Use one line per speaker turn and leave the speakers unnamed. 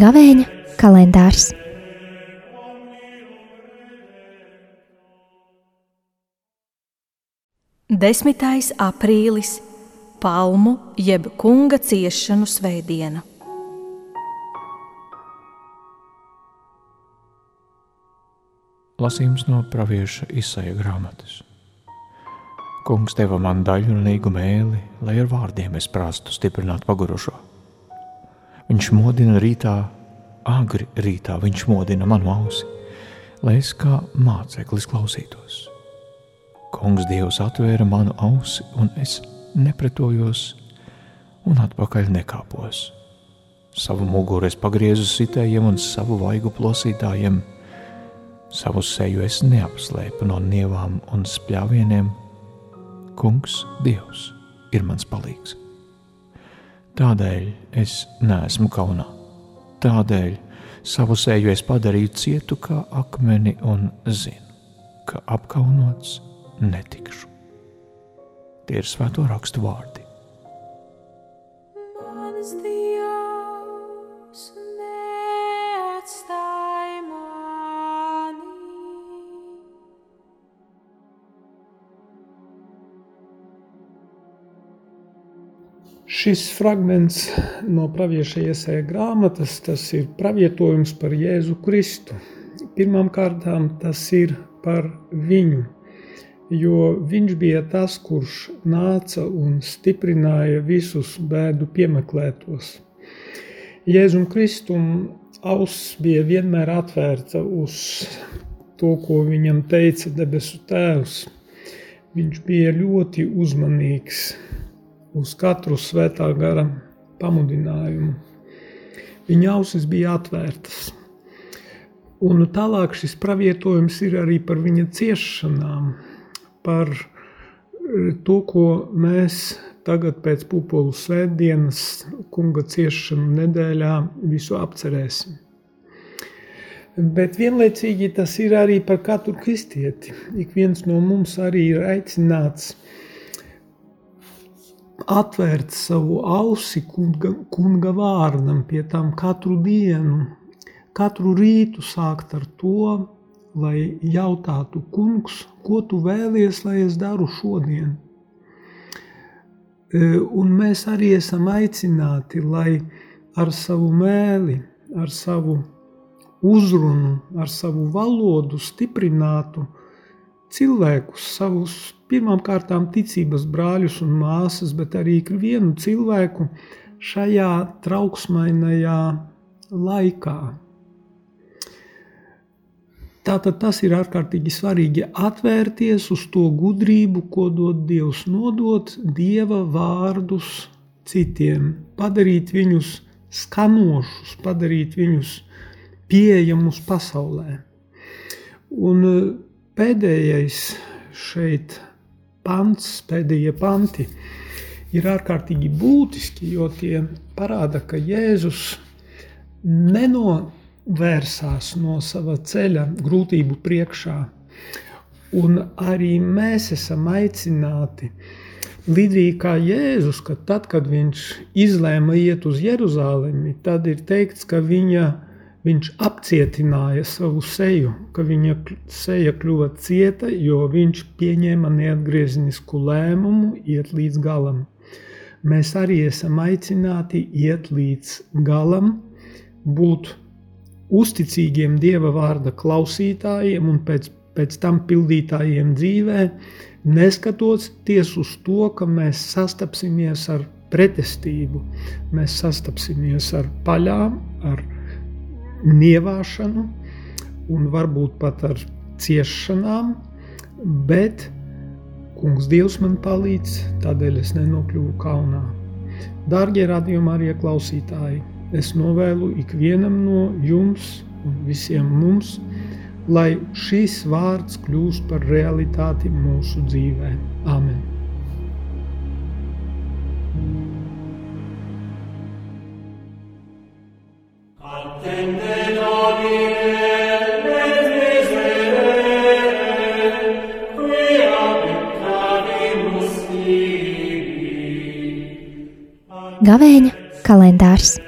Gavēņa kalendārs. Desmitais aprīlis - palmu jeb kunga ciešanu svētdiena.
Lasījums no pravieša izsaja grāmatas. Kungs deva man daļu un līgu mēli, lai ar vārdiem es prastu stiprināt pagurušo. Viņš modina rītā, agri rītā viņš modina manu ausi, lai es kā māceklis klausītos. Kungs Dievs atvēra manu ausi, un es nepretojos un atpakaļ nekāpos. Savu muguru es pagriezu sitējiem un savu vaigu plosītājiem – Savu seju es neapslēpu no nievām un spļāvieniem. Kungs, Dievs, ir mans palīgs. Tādēļ es neesmu kaunā. Tādēļ savu seju es padarīju cietu kā akmeni un zinu, ka apkaunots netikšu. Tie ir svēto rakstu vārdi.
Šis fragments no pravieša iesēja grāmatas, tas ir pravietojums par Jēzu Kristu. Pirmām kārtām tas ir par viņu, jo viņš bija tas, kurš nāca un stiprināja visus bēdu piemeklētos. Jēzum Kristum auss bija vienmēr atvērta uz to, ko viņam teica debesu tēvs. Viņš bija ļoti uzmanīgs uz katru svētā gara pamudinājumu. Viņa ausis bija atvērtas. Un tālāk šis pravietojums ir arī par viņa ciešanām, par eh, to, ko mēs tagad pēc pupolu svētdienas kunga ciešanu nedēļā visu apcerēsim. Bet vienlaicīgi tas ir arī par katru kristieti. Ik viens no mums arī ir aicināts uh, atvērt savu ausi kunga, kunga vārdam, pie tam katru dienu, katru rītu sākt ar to, lai jautātu, kungs, ko tu vēlies, lai es daru šodien. E, un mēs arī esam aicināti, lai ar savu mēli, ar savu uzrunu, ar savu valodu stiprinātu cilvēkus, savus pirmām kārtām ticības brāļus un māsas, bet arī ikvienu cilvēku šajā trauksmainajā laikā. Tātad tas ir ārkārtīgi svarīgi atvērties uz to gudrību, ko dod Dievs, nodot Dieva vārdus citiem, padarīt viņus skanošus, padarīt viņus pieejamus pasaulē. Un pēdējais šeit pants, pēdējie panti ir ārkārtīgi būtiski, jo tie parāda, ka Jēzus nenovērsās no sava ceļa grūtību priekšā, un arī mēs esam aicināti līdzīgi kā Jēzus, ka tad, kad viņš izlēma iet uz Jeruzalemi, tad ir teikts, ka viņa Viņš apcietināja savu seju, ka viņa seja kļuva cieta, jo viņš pieņēma neatgriezenisku lēmumu iet līdz galam. Mēs arī esam aicināti iet līdz galam, būt uzticīgiem Dieva vārda klausītājiem un pēc, pēc tam pildītājiem dzīvē, neskatoties uz to, ka mēs sastapsimies ar pretestību, mēs sastapsimies ar paļām, ar nievāšanu un varbūt pat ar ciešanām, bet Kungs Dievs man palīdz, tādēļ es nenokļuvu kaunā. Dārgie radījumā arī klausītāji, es novēlu ikvienam no jums un visiem mums, lai šīs vārds kļūst par realitāti mūsu dzīvē. Amen!
Gavēņa kalendārs